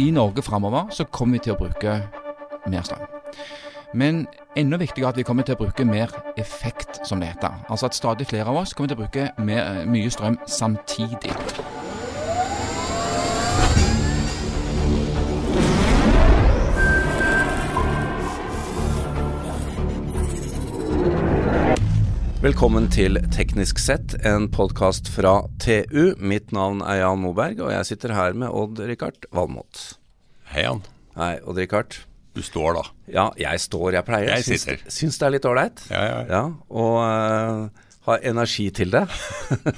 i Norge framover så kommer vi til å bruke mer strøm. Men enda viktigere at vi kommer til å bruke mer effekt, som det heter. Altså at stadig flere av oss kommer til å bruke mer, mye strøm samtidig. Velkommen til Teknisk sett, en podkast fra TU. Mitt navn er Jan Moberg, og jeg sitter her med Odd-Rikard Valmot. Hei, Jan. Hei, Odd-Rikard. Du står da. Ja, jeg står. Jeg pleier. Jeg sitter. syns det er litt ålreit. Ja, ja, ja. Ja, og eh, har energi til det.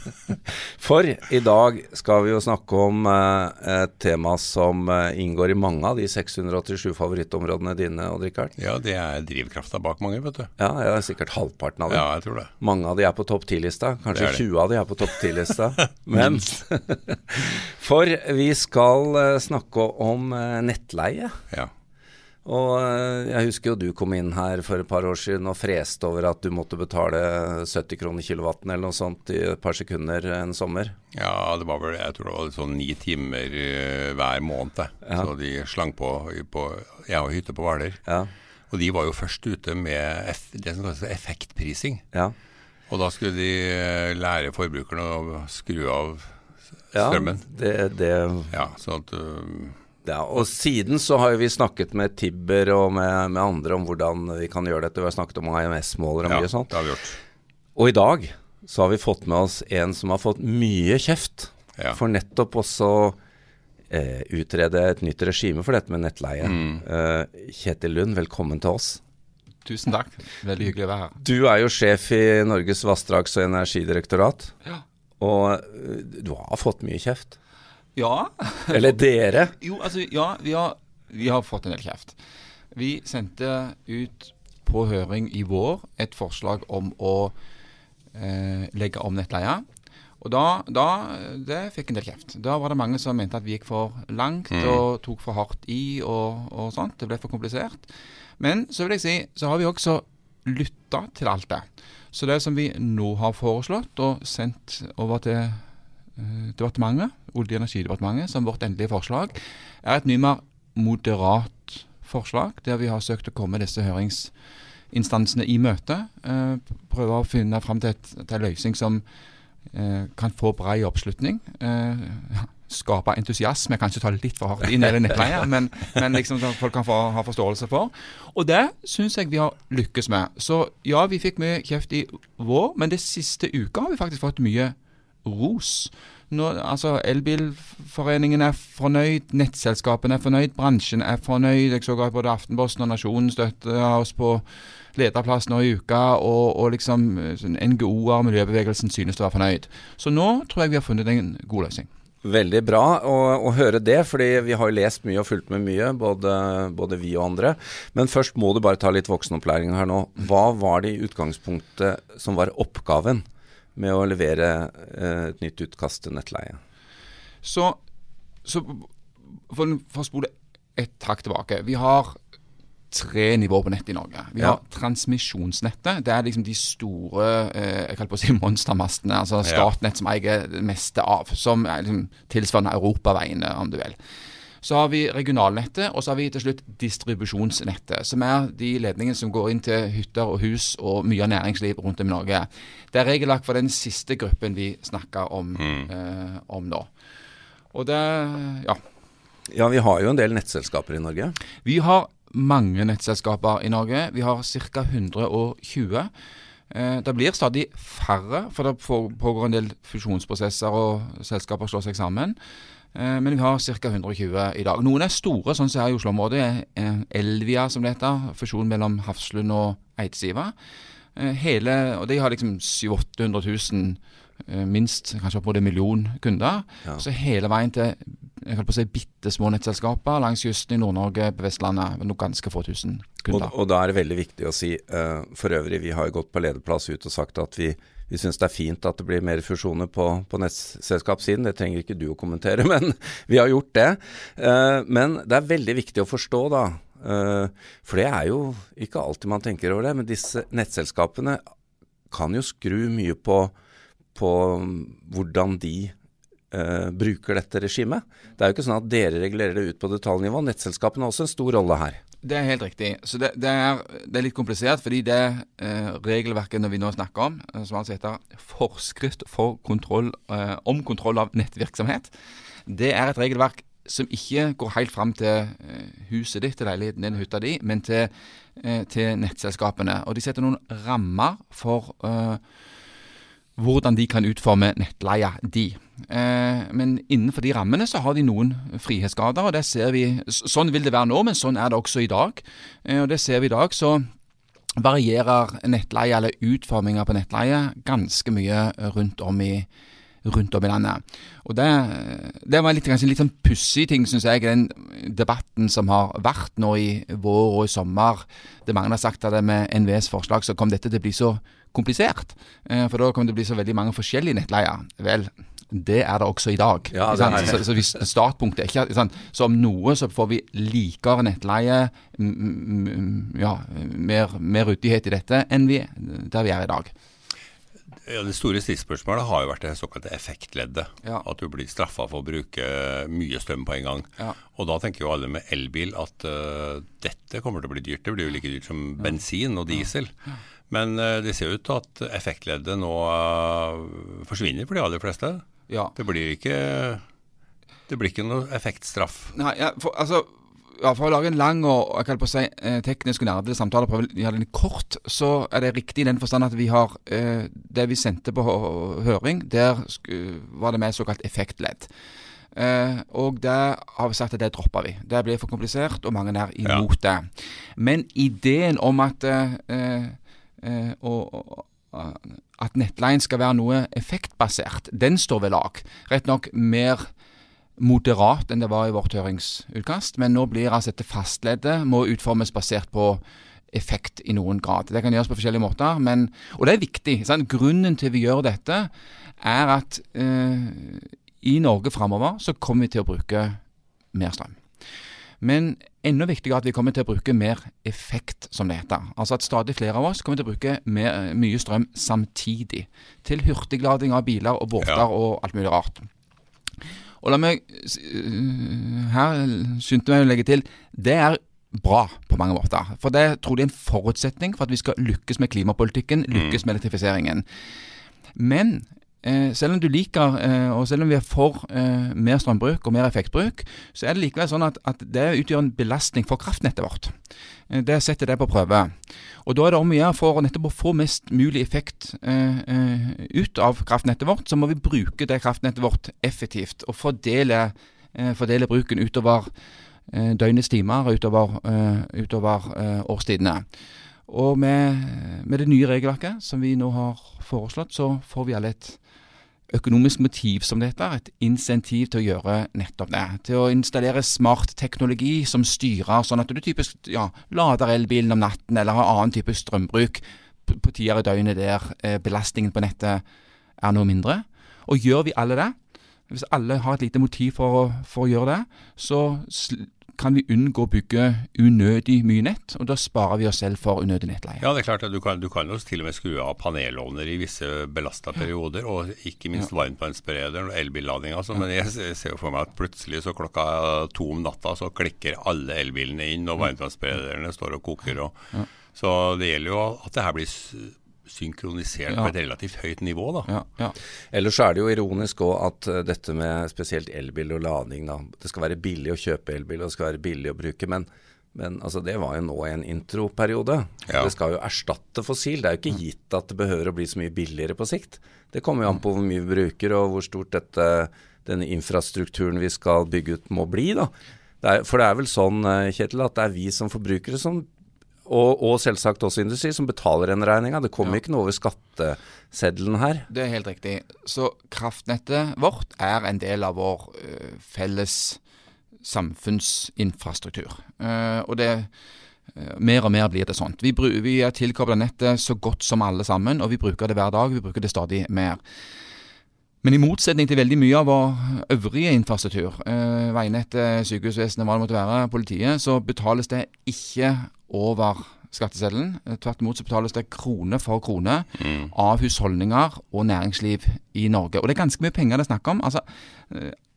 For i dag skal vi jo snakke om eh, et tema som eh, inngår i mange av de 687 favorittområdene dine, Odd-Rikard. Ja, det er drivkrafta bak mange, vet du. Ja, ja, sikkert halvparten av dem. Ja, jeg tror det. Mange av de er på topp 10-lista. Kanskje Det er det. 20 av de er på topp 10-lista. Men For vi skal eh, snakke om nettleie. Ja. Og eh, jeg husker jo du kom inn her for et par år siden og freste over at du måtte betale 70 kroner kilowatten eller noe sånt i et par sekunder en sommer. ja, det var vel jeg tror det var sånn ni timer eh, hver måned. Ja. Så de slang på, på Jeg har hytte på Hvaler. Ja, Og de var jo først ute med det som kalles effektprising. ja. Og da skulle de eh, lære forbrukerne å skru av strømmen. ja det, det, Ja, sånn at ja. Og siden så har vi snakket med Tibber og med, med andre om hvordan vi kan gjøre dette. Vi har snakket om AMS-måler og Ja, mye sånt. det har vi gjort. Og i dag så har vi fått med oss en som har fått mye kjeft Ja. for nettopp også eh, utrede et nytt regime for dette med nettleie. Mm. Eh, Kjetil Lund, velkommen til oss. Tusen takk. Veldig hyggelig å være her. Du er jo sjef i Norges vassdrags- og energidirektorat. Ja. Og eh, du har fått mye kjeft. Ja, Eller dere. Jo, altså, ja, vi har, vi har fått en del kjeft. Vi sendte ut på høring i vår et forslag om å eh, legge om nettleia. Og da, da Det fikk en del kjeft. Da var det mange som mente at vi gikk for langt og tok for hardt i og, og sånt. Det ble for komplisert. Men så vil jeg si, så har vi også lytta til alt det. Så det som vi nå har foreslått og sendt over til departementet, Olje- og energidepartementet, som vårt endelige forslag, er et mye mer moderat forslag, der vi har søkt å komme disse høringsinstansene i møte. Eh, prøve å finne fram til, et, til en løsning som eh, kan få brei oppslutning. Eh, skape entusiasme, kanskje ta litt for hardt inn i det nettleie, men, men liksom som folk kan få, ha forståelse for. Og det syns jeg vi har lykkes med. Så ja, vi fikk mye kjeft i vår, men det siste uka har vi faktisk fått mye ros. Nå, altså Elbilforeningen er fornøyd, nettselskapene er fornøyd, bransjen er fornøyd. Jeg så at både Aftenposten og Nasjonen støtter oss på lederplass nå i uka, og, og liksom eh, sånn NGO-er, miljøbevegelsen, synes å være fornøyd. Så nå tror jeg vi har funnet en god løsning. Veldig bra å, å høre det, fordi vi har lest mye og fulgt med mye, både, både vi og andre. Men først må du bare ta litt voksenopplæring her nå. Hva var det i utgangspunktet som var oppgaven med å levere eh, et nytt utkast til nettleie? Så, så for, for å spole et hakk tilbake. Vi har tre nivåer på nettet i Norge. Vi Ja. har transmisjonsnettet. Det er liksom de store eh, jeg kaller på å si monstermastene. Altså. Statnett som eier det meste av. Som er liksom tilsvarende europaveiene, om du vil. Så har vi regionalnettet, og så har vi til slutt distribusjonsnettet. Som er de ledningene som går inn til hytter og hus og mye av næringsliv rundt om i Norge. Det er regelverk for den siste gruppen vi snakker om, eh, om nå. Og det Ja. Ja, vi har jo en del nettselskaper i Norge. Vi har mange nettselskaper i Norge. Vi har ca. 120. Eh, Det blir stadig færre, for det pågår en del fusjonsprosesser og selskaper slår seg sammen. Eh, Men vi har ca. 120 i dag. Noen er store, sånn som her i Oslo-området. Eh, Elvia, som det heter. Fusjon mellom Hafslund og Eidsiva. Eh, Hele, og De har liksom 700 000-800 000, eh, minst kanskje opp mot en million kunder. Ja. Så hele veien til jeg holdt på å si, bitte små nettselskaper langs kysten i Nord-Norge, på Vestlandet. med Noen ganske få tusen kunder. Og, og da er det veldig viktig å si uh, For øvrig, vi har jo gått på lederplass ut og sagt at vi, vi syns det er fint at det blir mer fusjoner på, på nettselskapssiden. Det trenger ikke du å kommentere, men vi har gjort det. Uh, men det er veldig viktig å forstå, da. Uh, for det er jo ikke alltid man tenker over det, men disse nettselskapene kan jo skru mye på, på mm, hvordan de eh, bruker dette regimet. Det er jo ikke sånn at dere regulerer det ut på detaljnivå. Nettselskapene har også en stor rolle her. Det er helt riktig. Så det, det, er, det er, litt komplisert, fordi det eh, regelverket vi nå snakker om, eh, som altså heter forskrift for kontroll, eh, om kontroll av nettvirksomhet, det er et regelverk som ikke går helt fram til eh, huset ditt, til leiligheten din, hytta di, men til, eh, til, nettselskapene. Og de setter noen rammer for uh, hvordan de kan utforme nettleia di. Eh, men innenfor de rammene så har de noen frihetsgrader, og det ser vi Sånn vil det være nå, men sånn er det også i dag. Eh, og det ser vi i dag, så varierer nettleie, eller utforminga på nettleie, ganske mye rundt om i rundt om i landet. Og Det, det var litt, kanskje en litt sånn pussig ting, syns jeg, den debatten som har vært nå i vår og i sommer. Det mange har sagt at det med NVEs forslag så kom dette til å bli så komplisert. Eh, for da kommer det bli så veldig mange forskjellige nettleier. Vel, det er det også i dag. Ja, det Så, så hvis startpunktet er ikke? Så om noe så får vi likere nettleie, ja, mer, mer ryddighet i dette enn vi, der vi er i dag. Ja, Det store stridsspørsmålet har jo vært det såkalte effektleddet. Ja. At du blir straffa for å bruke mye strøm på en gang. Ja. Og da tenker jo alle med elbil at uh, dette kommer til å bli dyrt. Det blir jo like dyrt som bensin og diesel. Men uh, det ser ut til at effektleddet nå uh, forsvinner for de aller fleste. Ja. Det blir ikke det blir ikke noe effektstraff. Nei, ja, for, altså ja, For å lage en lang og jeg på å si, eh, teknisk og nerdete samtale, prøve å gjøre den kort, så er det riktig i den forstand at vi har eh, Det vi sendte på høring, der var det med såkalt effektledd. Eh, og der har vi sagt at det dropper vi. Det blir for komplisert, og mange er imot ja. det. Men ideen om at eh, eh, og, at nettleien skal være noe effektbasert, den står ved lag. Rett nok mer moderat enn det var i vårt høringsutkast. Men nå blir altså dette fastleddet må utformes basert på effekt i noen grad. Det kan gjøres på forskjellige måter, men, og det er viktig. Sant? Grunnen til vi gjør dette, er at eh, i Norge framover så kommer vi til å bruke mer strøm. Men enda viktigere at vi kommer til å bruke mer effekt, som det heter. Altså at stadig flere av oss kommer til å bruke mer, mye strøm samtidig. Til hurtiglading av biler og båter ja. og alt mulig rart. Og la meg øh, her skyndte meg å legge til det er bra på mange måter. For det tror jeg er en forutsetning for at vi skal lykkes med klimapolitikken, lykkes mm. med elektrifiseringen. Men Eh, selv om du liker, eh, og selv om vi er for eh, mer strømbruk og mer effektbruk, så er det likevel sånn at, at det utgjør en belastning for kraftnettet vårt. Eh, det setter det på prøve. Og Da er det om å gjøre for nettopp å få mest mulig effekt eh, eh, ut av kraftnettet vårt, så må vi bruke det kraftnettet vårt effektivt og fordele, fordele bruken utover døgnets timer, utover, utover årstidene. Og med, med, det nye regelverket som vi nå har foreslått, så får vi alle et økonomisk motiv, som dette, et insentiv til å gjøre nettopp det. Til å installere smart teknologi som styrer, sånn at du typisk ja, lader elbilen om natten eller har annen type strømbruk på tider i døgnet der eh, belastningen på nettet er noe mindre. Og gjør vi alle det, hvis alle har et lite motiv for, for å gjøre det, så kan vi unngå å bygge unødig mye nett, og da sparer vi oss selv for unødig nettleie. Ja, det er klart at Du kan, du kan jo til og med skru av panelovner i visse belasta perioder, og ikke minst ja. varmtvannsberederen og elbilladinga. Altså, ja. Men jeg ser jo for meg at plutselig så klokka to om natta så klikker alle elbilene inn, og varmtvannsberederne står og koker. Og, ja. Så det gjelder jo at det her blir synkronisert ja. på et relativt høyt nivå. da. Ja, ja. Ellers er det jo ironisk òg at uh, dette med spesielt elbil og lading da, Det skal være billig å kjøpe elbil og det skal være billig å bruke. Men, men altså, det var jo nå en introperiode. Ja. Det skal jo erstatte fossil. Det er jo ikke gitt at det behøver å bli så mye billigere på sikt. Det kommer jo an på hvor mye vi bruker og hvor stort dette, denne infrastrukturen vi skal bygge ut må bli. da. Det er, for det er vel sånn eh, Kjetil, at det er vi som forbrukere som og, og, selvsagt også industri, som betaler den regninga. Det kommer ja. ikke noe over skatteseddelen her. Det er helt riktig. Så kraftnettet vårt er en del av vår uh, felles samfunnsinfrastruktur. Uh, og det uh, mer og mer blir det sånt. Vi, vi er tilkobla nettet så godt som alle sammen, og vi bruker det hver dag. Vi bruker det stadig mer. Men i motsetning til veldig mye av vår øvrige infrastruktur, veinettet, sykehusvesenet, hva det måtte være, politiet, så betales det ikke over skatteseddelen. Tvert imot så betales det krone for krone mm. av husholdninger og næringsliv i Norge. Og det er ganske mye penger det er snakk om. Altså,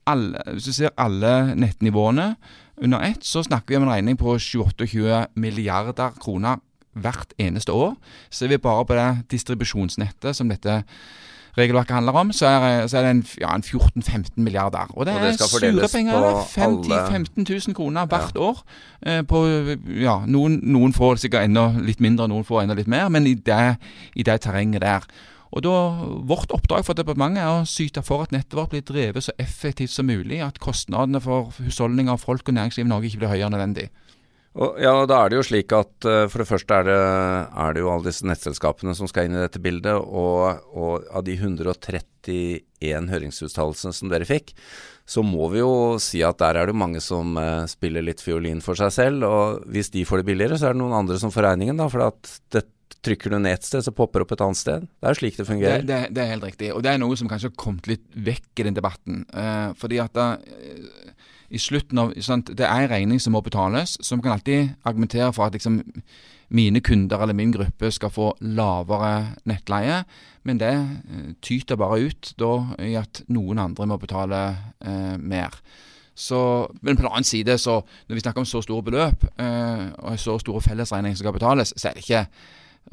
alle, hvis du ser alle nettnivåene under ett, så snakker vi om en regning på 28 milliarder kroner hvert eneste år. Ser vi bare på det distribusjonsnettet som dette regelverket handler om, så er, så er det en, ja, en 14-15 milliarder. Og det, og det er sure penger. 50 15 000 kroner hvert ja. år. Eh, på, ja, noen, noen, får sikkert enda litt mindre, noen får enda litt mer, men i det, i det terrenget der. Og da, Vårt oppdrag for departementet er å syte for at nettet vårt blir drevet så effektivt som mulig. At kostnadene for husholdninger, folk og næringsliv i Norge ikke blir høyere enn nødvendig. Og, ja, da er det jo slik at uh, For det første er det, er det, jo alle disse nettselskapene som skal inn i dette bildet. Og, og av de 131 høringsuttalelsene som dere fikk, så må vi jo si at der er det mange som uh, spiller litt fiolin for seg selv. Og hvis de får det billigere, så er det noen andre som får regningen. da, for at det, Trykker du ned et sted, så popper det opp et annet sted. Det er jo slik det fungerer. Det, det, det, er helt riktig. Og det er noe som kanskje har kommet litt vekk i den debatten. Uh, fordi at da, uh, i slutten av sant, Det er en regning som må betales, så vi kan alltid argumentere for at liksom, mine kunder eller min gruppe skal få lavere nettleie. Men det uh, tyter bare ut da i at noen andre må betale mer. Så, men på den annen side, så når vi snakker om så store beløp, og så store fellesregninger som skal betales, så er det ikke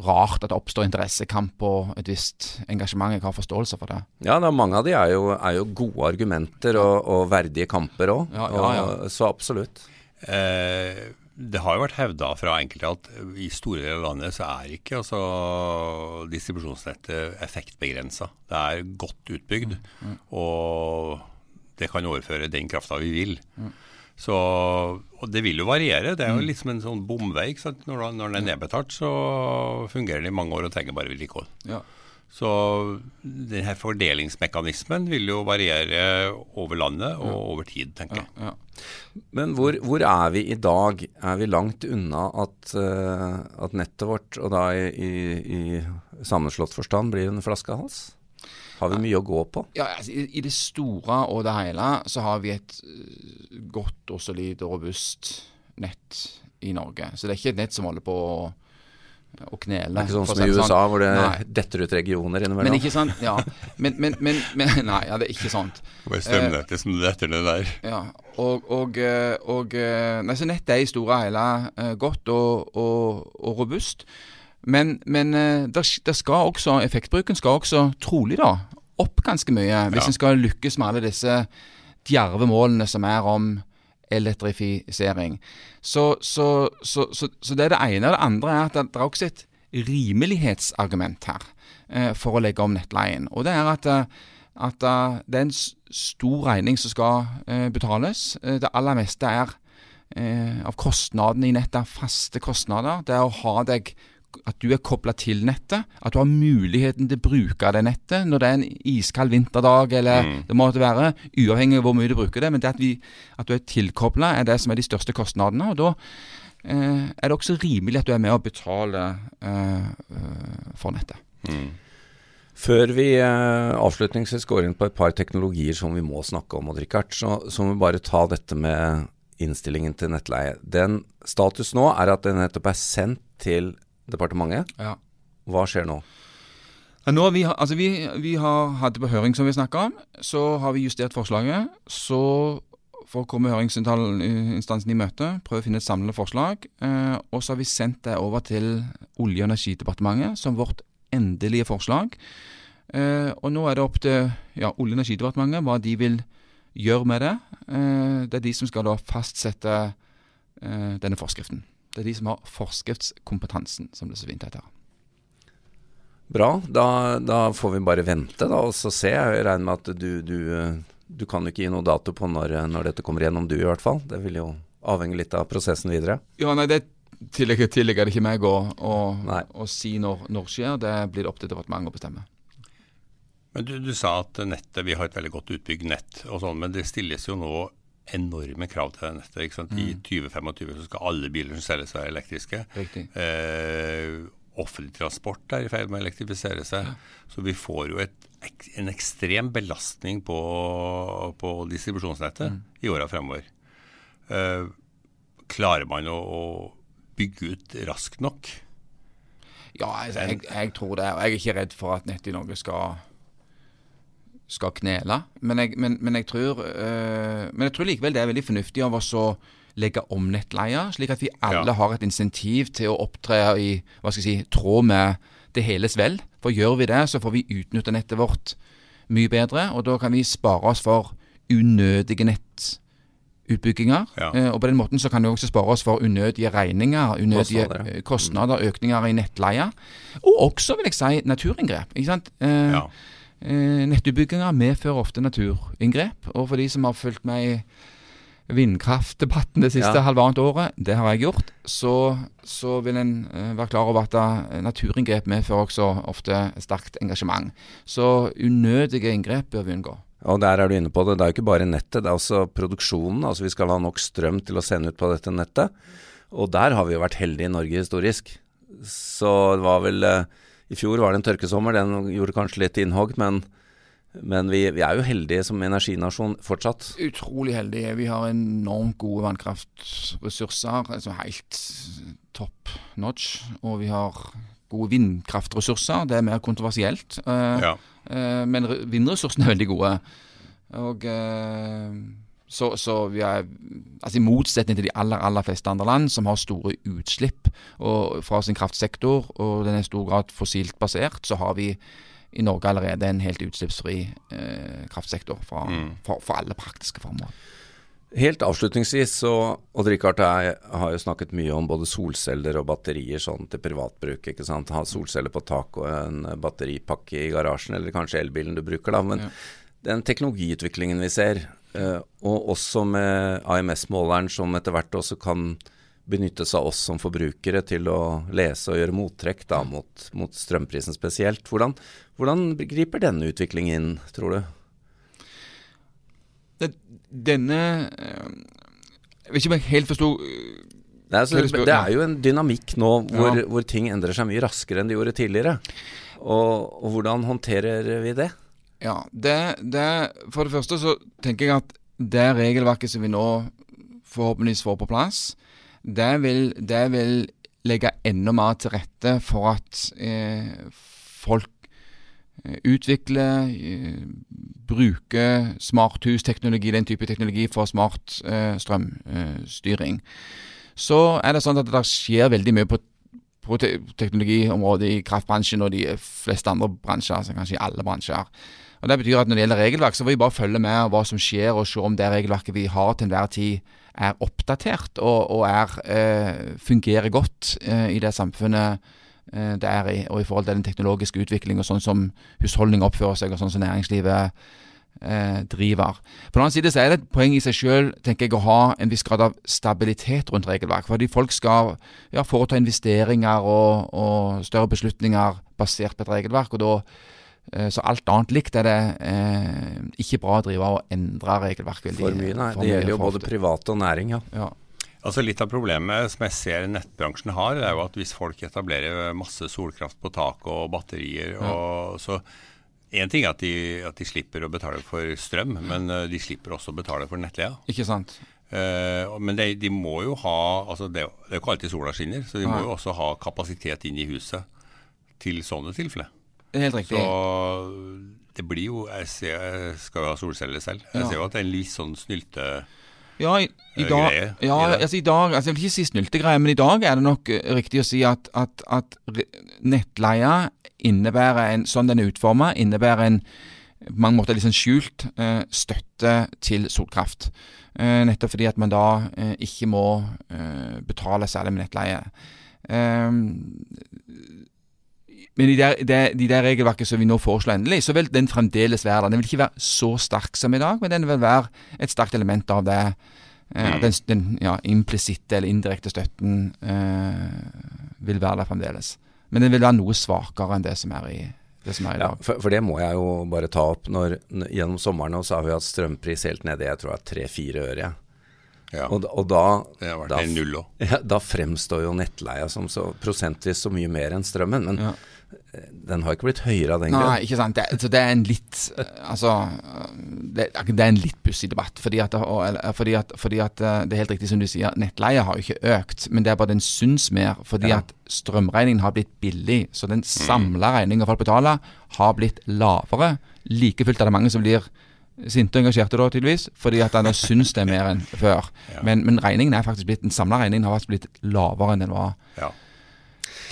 rart at det oppstår interessekamp og et visst engasjement. Jeg har forståelse for det. Ja, da, mange av de er jo, er jo gode argumenter og, og verdige kamper òg. Ja, ja, ja. Så absolutt. Eh, det har jo vært hevda fra enkelte at i store deler av landet så er ikke altså, distribusjonsnettet effektbegrensa. Det er godt utbygd, mm. mm. og det kan overføre den krafta vi vil. Mm. Så, og det vil jo variere. Det er jo litt liksom en sånn bomvei. Når, når, den er nedbetalt, så fungerer den i mange år og trenger bare vedlikehold. Ja. Så denne fordelingsmekanismen vil jo variere over landet og over tid, tenker jeg. Ja, ja. Men hvor, hvor, er vi i dag? Er vi langt unna at, uh, at nettet vårt, og da i, i, i sammenslått forstand, blir en flaskehals? Har vi mye å gå på? Ja, altså, i, i, det store og det hele så har vi et uh, godt og solid og robust nett i Norge. Så det er ikke et nett som holder på å, å knele. Det er ikke sånn som i USA, sånn. hvor det nei. detter ut regioner innimellom? Men ikke sant, ja. Men, men, men, men Nei, ja, det er ikke sant. Bare strømnettet uh, som detter ned der. Ja, og, og, eh, og nei, så nettet er i store og hele godt og, og, og robust. Men, men der, skal også, effektbruken skal også trolig da opp ganske mye hvis ja. en skal lykkes med alle disse djerve målene som er om elektrifisering. Så, så, så, så, det er det ene. Og det andre er at det er også et rimelighetsargument her eh, for å legge om nettleien. Og det er at, eh, at uh, det er en stor regning som skal eh, betales. Eh, det aller meste er eh, av kostnadene i nettet faste kostnader. Det er å ha deg at du er kobla til nettet. At du har muligheten til å bruke det nettet når det er en iskald vinterdag, eller mm. det måtte være, uavhengig av hvor mye du bruker det. Men det at, vi, at du er tilkobla, er det som er de største kostnadene. og da eh, er det også rimelig at du er med å betale eh, eh, for nettet. Mm. Før vi eh, avslutningsvis går inn på et par teknologier som vi må snakke om, Richard, så, så må vi bare ta dette med innstillingen til nettleie. Den Status nå er at den nettopp er sendt til departementet. Ja. Hva skjer nå? Nå vi, altså vi, vi har hatt det på høring, som vi snakka om. Så har vi justert forslaget. Så for å komme høringsinstansen i møte, prøve å finne et samlende forslag. Eh, og så har vi sendt det over til Olje- og energidepartementet som vårt endelige forslag. Eh, og nå er det opp til ja, Olje- og energidepartementet hva de vil gjøre med det. Eh, det er de som skal da fastsette eh, denne forskriften. Det er de som har forskriftskompetansen, som det så fint heter. Bra. Da, da, får vi bare vente da, og så se. Jeg regner med at du, du, du kan jo ikke gi noe dato på når, når, dette kommer gjennom, du i hvert fall. Det vil jo avhenge litt av prosessen videre. Ja, nei, det tilligger, tillegger det ikke meg å, å, å si når, når skjer. Det blir opp til departementet å bestemme. Men du, du, sa at nettet, vi har et veldig godt utbygd nett, og sånn, men det stilles jo nå enorme krav til nettet. ikke sant? I 2025 mm. så skal alle biler som selges være elektriske. Eh, offentlig transport er i ferd med å elektrifisere seg. Ja. Så vi får jo et, en ekstrem belastning på, på distribusjonsnettet mm. i åra fremover. Eh, klarer man å, å bygge ut raskt nok? Ja, altså, jeg, jeg, tror det. Og jeg er ikke redd for at nettet i Norge skal skal knele. Men jeg, men, men jeg, tror, øh, men jeg tror likevel det er veldig fornuftig av oss å legge om nettleia, slik at vi alle ja. har et insentiv til å opptre i hva skal jeg si, tråd med det heles vel. For gjør vi det, så får vi utnytte nettet vårt mye bedre, og da kan vi spare oss for unødige nett utbygginger. Ja. Eh, og på den måten så kan vi også spare oss for unødige regninger, unødige kostnader, eh, kostnader mm. økninger i nettleia. Og også, vil jeg si, naturinngrep. ikke sant? Ja. Eh, nettutbygginger medfører ofte naturinngrep. Og for de som har fulgt med i vindkraftdebatten det siste ja. halvannet året, det har jeg gjort, så, så vil en uh, være klar over at uh, naturinngrep medfører også ofte sterkt engasjement. Så unødige inngrep bør vi unngå. Og der er du inne på det. Det er jo ikke bare nettet, det er også produksjonen. Altså vi skal ha nok strøm til å sende ut på dette nettet. Og der har vi jo vært heldige i Norge historisk. Så det var vel eh, I fjor var det en tørkesommer, den gjorde kanskje litt innhogg, men, men vi, vi, er jo heldige som energinasjon fortsatt. Utrolig heldige. Vi har enormt gode vannkraftressurser. Altså helt top notch. Og vi har gode vindkraftressurser. Det er mer kontroversielt. Uh, ja. uh, men vindressursene er veldig gode. Og uh, så, så, vi er altså I motsetning til de aller aller fleste andre land som har store utslipp og, fra sin kraftsektor, og den er i stor grad fossilt basert, så har vi i Norge allerede en helt utslippsfri kraftsektor fra, mm. for, for alle praktiske formål. Helt avslutningsvis, så Odd Rikard jeg har jo snakket mye om både solceller og batterier sånn til privatbruk. ikke sant? Ha solceller på tak og en batteripakke i garasjen, eller kanskje elbilen du bruker. da, Men ja. den teknologiutviklingen vi ser, eh, og også med AMS-måleren som etter hvert også kan benytte seg av oss som forbrukere til å lese og gjøre mottrekk da, mot, mot strømprisen spesielt. Hvordan, hvordan griper denne utviklingen inn, tror du? denne eh, Jeg vet ikke om jeg helt forsto det, altså, det er jo en dynamikk nå hvor, ja. hvor, ting endrer seg mye raskere enn de gjorde tidligere. Og, og hvordan håndterer vi det? Ja, det, det, For det første så tenker jeg at det regelverket som vi nå forhåpentligvis får på plass, det vil, det vil legge enda mer til rette for at eh, folk Eh, utvikle, eh, bruker smarthusteknologi, den type teknologi for smart eh, strømstyring. Så er det sånn at det skjer veldig mye på, på te teknologiområdet i kraftbransjen og de fleste andre bransjer, altså kanskje i alle bransjer. Og Det betyr at når det gjelder regelverk, så får vi bare følge med hva som skjer, og se om det regelverket vi har til enhver tid er oppdatert og, og er, eh, fungerer godt eh, i det samfunnet Eh, det er i, og i forhold til den teknologiske utvikling og sånn som husholdninger oppfører seg, og sånn som næringslivet eh, driver. På den annen side så er det et poeng i seg sjøl å ha en viss grad av stabilitet rundt regelverk. Fordi folk skal ja, foreta investeringer og, og, større beslutninger basert på et regelverk. og da så alt annet likt er det eh, ikke bra å drive og endre regelverket. For mye, nei. For det gjelder jo både private og næring, ja. ja. Altså Litt av problemet som jeg ser nettbransjen har, er jo at hvis folk etablerer masse solkraft på tak og batterier ja. og så Én ting er at de, at de, slipper å betale for strøm, men uh, de slipper også å betale for nettleia. Ikke sant? Uh, men de, de, må jo ha altså det, det er jo ikke alltid sola skinner, så de ja. må jo også ha kapasitet inn i huset til sånne tilfeller. Helt riktig. Så det blir jo Jeg, ser, jeg skal jo ha solceller selv. Jeg ja. ser jo at det er en litt sånn snylte ja, i, i dag, ja, altså i dag altså Jeg vil ikke si snyltegreie, men i dag er det nok uh, riktig å si at, at, at nettleia innebærer en, sånn den er utforma, innebærer en på mange måter liksom skjult eh, støtte til solkraft. Eh, nettopp fordi at man da ikke må betale særlig med nettleie. Men i det, det, de der regelverket som vi nå foreslår endelig, så vil den fremdeles være der. Den vil ikke være så sterk som i dag, men den vil være et sterkt element av det. Eh, mm. Den, den ja, implisitte eller indirekte støtten eh, vil være der fremdeles. Men den vil være noe svakere enn det som er i, det som er i dag. Ja, for, for, det må jeg jo bare ta opp. Når, gjennom sommeren så har vi hatt strømpris helt nede jeg tror det er tre-fire øre. Ja. Og, og, da, det har vært da, null også. Ja, da fremstår jo nettleia som så prosentvis så mye mer enn strømmen. Men ja. den har ikke blitt høyere av den grunn. Nei, ikke sant. Det, så det er en litt Altså Det, det er en litt pussig debatt. Fordi at, fordi, at, fordi at, eh, det er helt riktig som du sier, nettleia har jo ikke økt. Men det er bare den syns mer. Fordi ja. at strømregningen har blitt billig. Så den samla regninga folk betaler, har blitt lavere. Like fullt er det mange som blir sinte og engasjerte, da, tydeligvis, fordi at han syns det er mer enn før. Ja. Men, men, regningen er faktisk blitt, den samla regningen har faktisk blitt lavere enn den var ja.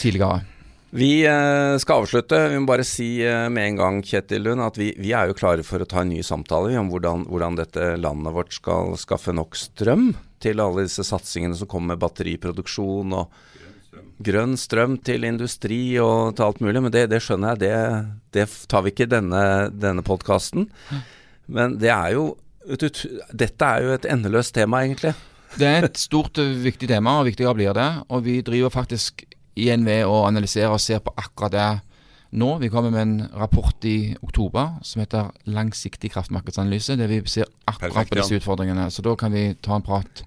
tidligere. Vi eh, skal avslutte. Vi må bare si eh, med en gang Kjetil Lund, at vi, vi, er jo klare for å ta en ny samtale om hvordan, hvordan dette landet vårt skal skaffe nok strøm til alle disse satsingene som kommer med batteriproduksjon og grønn strøm til industri og til alt mulig. Men det, det skjønner jeg, det, det, tar vi ikke i denne, denne podkasten. Men det er jo Dette er jo et endeløst tema, egentlig. Det er et stort, viktig tema, og viktigere blir det. Og vi driver faktisk igjen ved å analysere og se på akkurat det nå. Vi kommer med en rapport i oktober som heter 'Langsiktig kraftmarkedsanalyse', der vi ser akkurat Perfekt, på disse utfordringene. Så da kan vi ta en prat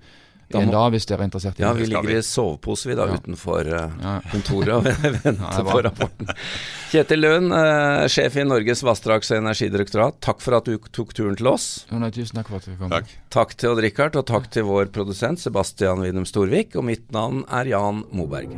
da må, da, hvis dere er interessert i ja, det. Ja, vi ligger i sovepose vi da ja. utenfor uh, kontoret og venter på rapporten. Kjetil Lund, uh, sjef i Norges vassdrags- og energidirektorat, takk for at du tok turen til oss. Jo, nei, tusen takk for at du kom. Takk. takk til Odd-Rikard, og takk til vår produsent Sebastian Winum Storvik. Og mitt navn er Jan Moberg.